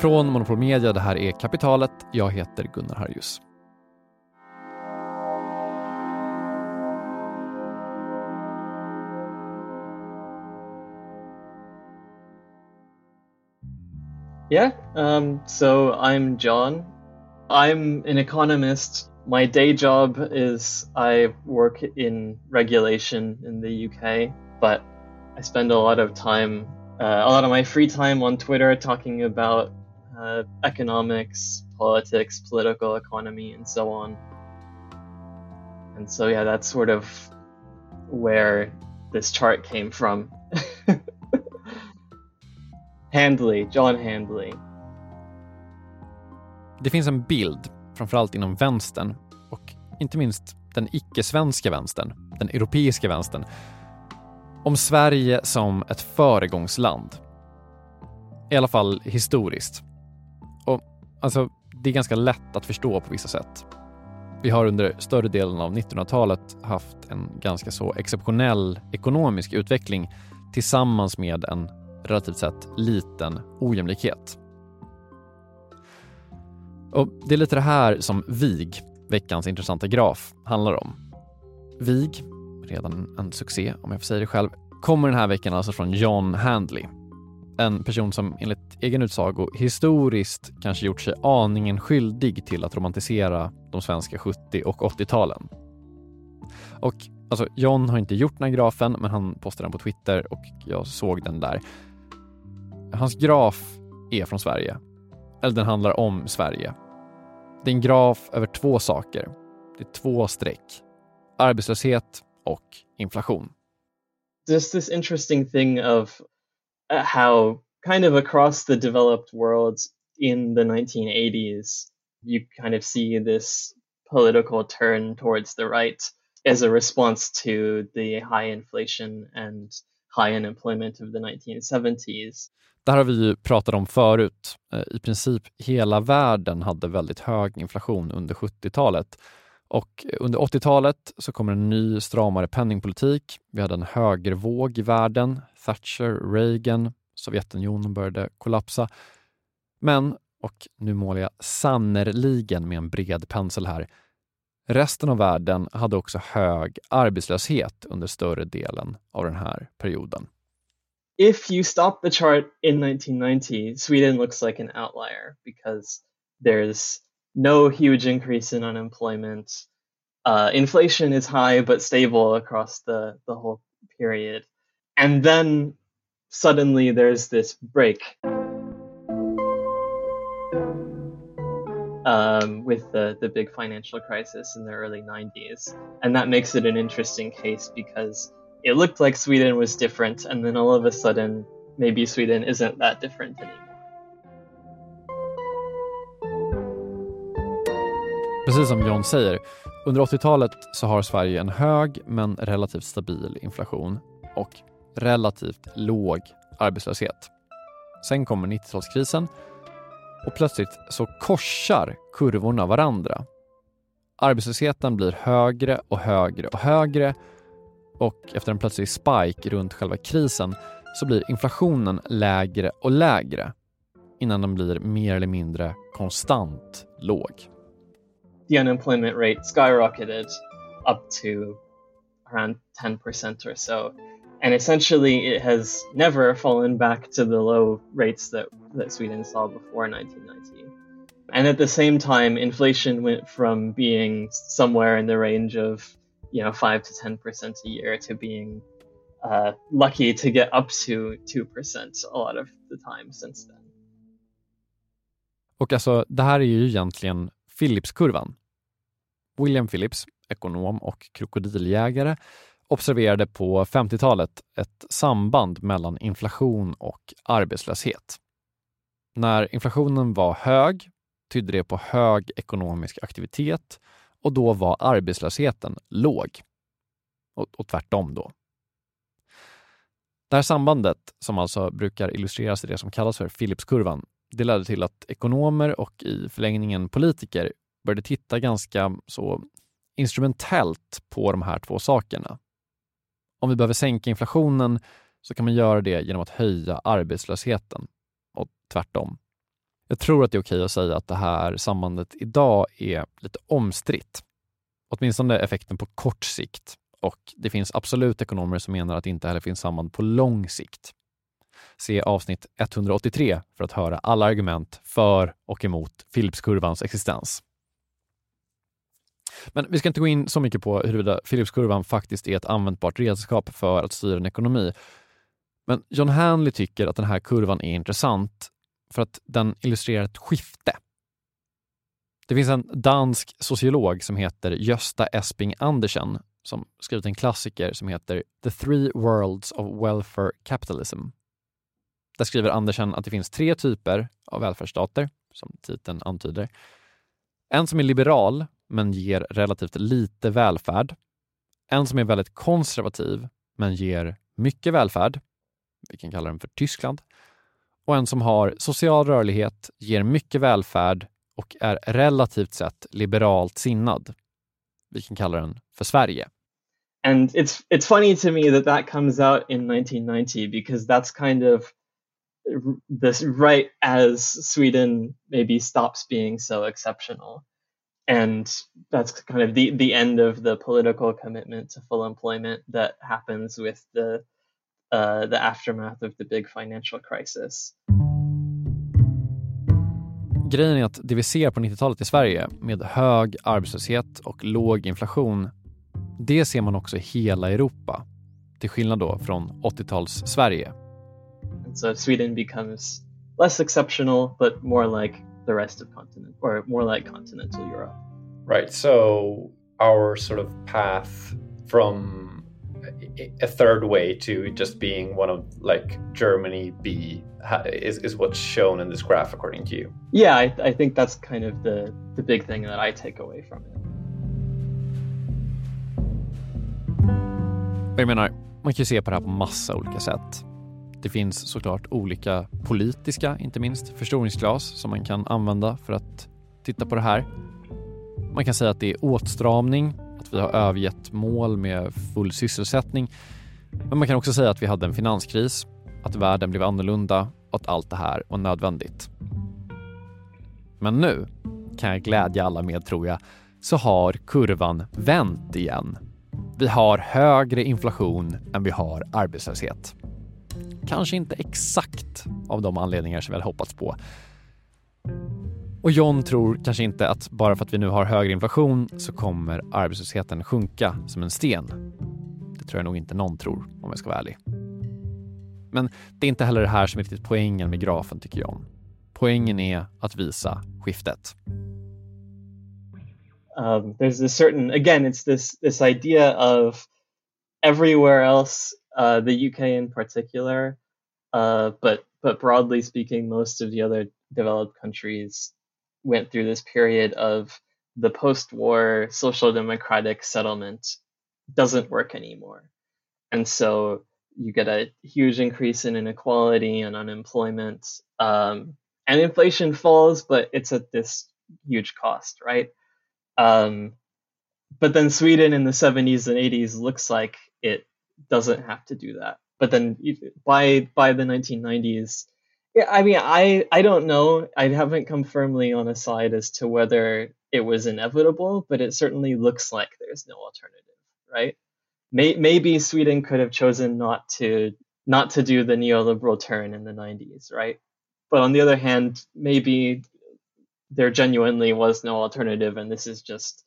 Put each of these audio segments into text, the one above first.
Från Monopol Media, det här är Kapitalet. Jag heter Gunnar Harjus. Yeah, um, so I'm John. I'm an economist. My day job is I work in regulation in the UK, but I spend a lot of time, uh, a lot of my free time on Twitter talking about uh, economics, politics, political economy, and so on. And so, yeah, that's sort of where this chart came from. Handley, John Handley. Det finns en bild, framförallt inom vänstern och inte minst den icke-svenska vänstern, den europeiska vänstern, om Sverige som ett föregångsland. I alla fall historiskt. Och alltså, det är ganska lätt att förstå på vissa sätt. Vi har under större delen av 1900-talet haft en ganska så exceptionell ekonomisk utveckling tillsammans med en relativt sett liten ojämlikhet. Och Det är lite det här som VIG, veckans intressanta graf, handlar om. VIG, redan en succé om jag får säga det själv, kommer den här veckan alltså från John Handley. En person som enligt egen utsago historiskt kanske gjort sig aningen skyldig till att romantisera de svenska 70 och 80-talen. Och alltså, John har inte gjort den här grafen, men han postade den på Twitter och jag såg den där. Hans graf är från Sverige. Eller den handlar om Sverige. Det är en graf över två saker. Det är två streck. Arbetslöshet och inflation. Just this interesting thing of how kind of across the developed world in the 1980s you kind of see this political turn towards the right as a response to the high inflation and high unemployment of the 1970s. Det här har vi ju pratat om förut. Eh, I princip hela världen hade väldigt hög inflation under 70-talet. Och under 80-talet så kommer en ny stramare penningpolitik. Vi hade en högervåg i världen. Thatcher, Reagan, Sovjetunionen började kollapsa. Men, och nu målar jag sannerligen med en bred pensel här, resten av världen hade också hög arbetslöshet under större delen av den här perioden. if you stop the chart in 1990, Sweden looks like an outlier because there's no huge increase in unemployment. Uh, inflation is high but stable across the, the whole period. And then suddenly there's this break um, with the, the big financial crisis in the early 90s. And that makes it an interesting case because it looked like Sweden was different, and then all of a sudden, maybe Sweden isn't that different anymore. Precis som John säger, under 80-talet så har Sverige en hög men relativt stabil inflation och relativt låg arbetslöshet. Sen kommer 90-talskrisen och plötsligt så korsar kurvorna varandra. Arbetslösheten blir högre och högre och högre och efter en plötslig spike runt själva krisen så blir inflationen lägre och lägre innan den blir mer eller mindre konstant låg. The unemployment rate skyrocketed up to around 10% or so. And essentially, it has never fallen back to the low rates that, that Sweden saw before 1990. And at the same time, inflation went from being somewhere in the range of you know five to ten percent a year to being uh, lucky to get up to two percent a lot of the time since then. Och alltså, det här är ju egentligen Philipskurvan. William Phillips, ekonom och krokodiljägare, observerade på 50-talet ett samband mellan inflation och arbetslöshet. När inflationen var hög tydde det på hög ekonomisk aktivitet och då var arbetslösheten låg. Och, och tvärtom då. Det här sambandet, som alltså brukar illustreras i det som kallas för Philipskurvan, det ledde till att ekonomer och i förlängningen politiker började titta ganska så instrumentellt på de här två sakerna. Om vi behöver sänka inflationen så kan man göra det genom att höja arbetslösheten och tvärtom. Jag tror att det är okej att säga att det här sambandet idag är lite omstritt. Åtminstone effekten på kort sikt. Och det finns absolut ekonomer som menar att det inte heller finns samband på lång sikt. Se avsnitt 183 för att höra alla argument för och emot Philipskurvans existens. Men vi ska inte gå in så mycket på huruvida Philipskurvan faktiskt är ett användbart redskap för att styra en ekonomi. Men John Hanley tycker att den här kurvan är intressant för att den illustrerar ett skifte. Det finns en dansk sociolog som heter Gösta Esping Andersen som skrivit en klassiker som heter The Three Worlds of Welfare Capitalism. Där skriver Andersen att det finns tre typer av välfärdsstater, som titeln antyder. En som är liberal, men ger relativt lite välfärd. En som är väldigt konservativ, men ger mycket välfärd. Vi kan kalla den för Tyskland och en som har social rörlighet, ger mycket välfärd och är relativt sett liberalt sinnad. Vi kan kalla den för Sverige. And it's it's funny to me that that comes out in 1990 because that's kind of this right as Sweden maybe stops being so exceptional. And that's kind of the, the end of the political commitment to full employment that happens with the uh, the aftermath of the big financial crisis. Grejen är att det vi ser på 90-talet i Sverige med hög arbetslöshet och låg inflation, det ser man också i hela Europa. Till skillnad då från 80-tals Sverige. So Sweden becomes less exceptional, but more like the rest of continent, or more like continental Europe. Right. So our sort of path from a third way to just being one of like Germany B is, is what's shown in this graph according to you. Yeah, I, I think that's kind of the, the big thing that I take away from it. Jag menar, man kan ju se på det här på massa olika sätt. Det finns såklart olika politiska, inte minst, förstoringsglas som man kan använda för att titta på det här. Man kan säga att det är åtstramning att vi har övergett mål med full sysselsättning. Men man kan också säga att vi hade en finanskris, att världen blev annorlunda och att allt det här var nödvändigt. Men nu, kan jag glädja alla med tror jag, så har kurvan vänt igen. Vi har högre inflation än vi har arbetslöshet. Kanske inte exakt av de anledningar som vi hade hoppats på. Och John tror kanske inte att bara för att vi nu har högre inflation så kommer arbetslösheten sjunka som en sten. Det tror jag nog inte någon tror om jag ska vara ärlig. Men det är inte heller det här som är riktigt poängen med grafen tycker John. Poängen är att visa skiftet. Um, there's a certain again it's this this idea of everywhere else uh, the UK in particular uh, but but broadly speaking most of the other developed countries went through this period of the post-war social democratic settlement doesn't work anymore. And so you get a huge increase in inequality and unemployment. Um, and inflation falls, but it's at this huge cost, right? Um, but then Sweden in the 70s and 80s looks like it doesn't have to do that. But then by by the 1990s, yeah, I mean, I I don't know. I haven't come firmly on a side as to whether it was inevitable, but it certainly looks like there's no alternative, right? May, maybe Sweden could have chosen not to not to do the neoliberal turn in the 90s, right? But on the other hand, maybe there genuinely was no alternative, and this is just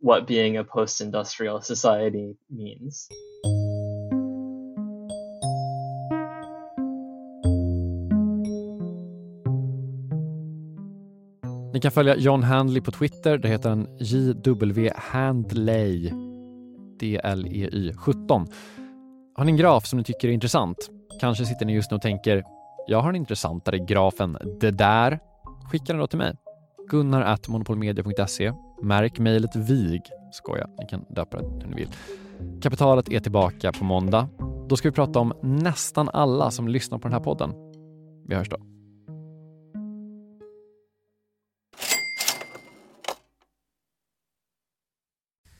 what being a post-industrial society means. Kan följa John Handley på Twitter. Där heter han JW Handley. D-L-E-Y 17. Har ni en graf som ni tycker är intressant? Kanske sitter ni just nu och tänker jag har en intressantare graf än det där. Skicka den då till mig. Gunnar at monopolmedia.se. Märk mejlet VIG. Skoja, ni kan döpa det hur ni vill. Kapitalet är tillbaka på måndag. Då ska vi prata om nästan alla som lyssnar på den här podden. Vi hörs då.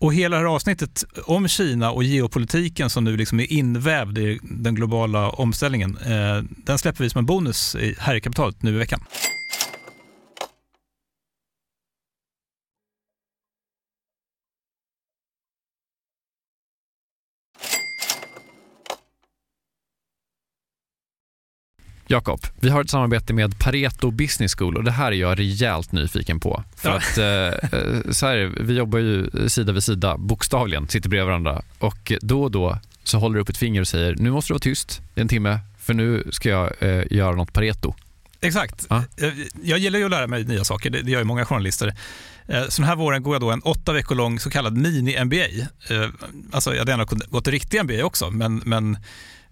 Och hela det här avsnittet om Kina och geopolitiken som nu liksom är invävd i den globala omställningen, eh, den släpper vi som en bonus här i kapitalet nu i veckan. Jakob, vi har ett samarbete med Pareto Business School och det här är jag rejält nyfiken på. För att, eh, eh, så här, vi jobbar ju sida vid sida, bokstavligen, sitter bredvid varandra och då och då så håller du upp ett finger och säger nu måste du vara tyst en timme för nu ska jag eh, göra något Pareto. Exakt. Ah. Jag gillar ju att lära mig nya saker, det gör ju många journalister. Så den här våren går jag då en åtta veckor lång så kallad mini-MBA. Alltså jag hade gärna gått riktig MBA också, men, men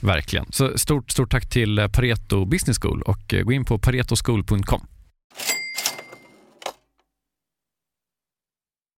Verkligen. Så stort, stort tack till Pareto Business School och eh, gå in på paretoschool.com.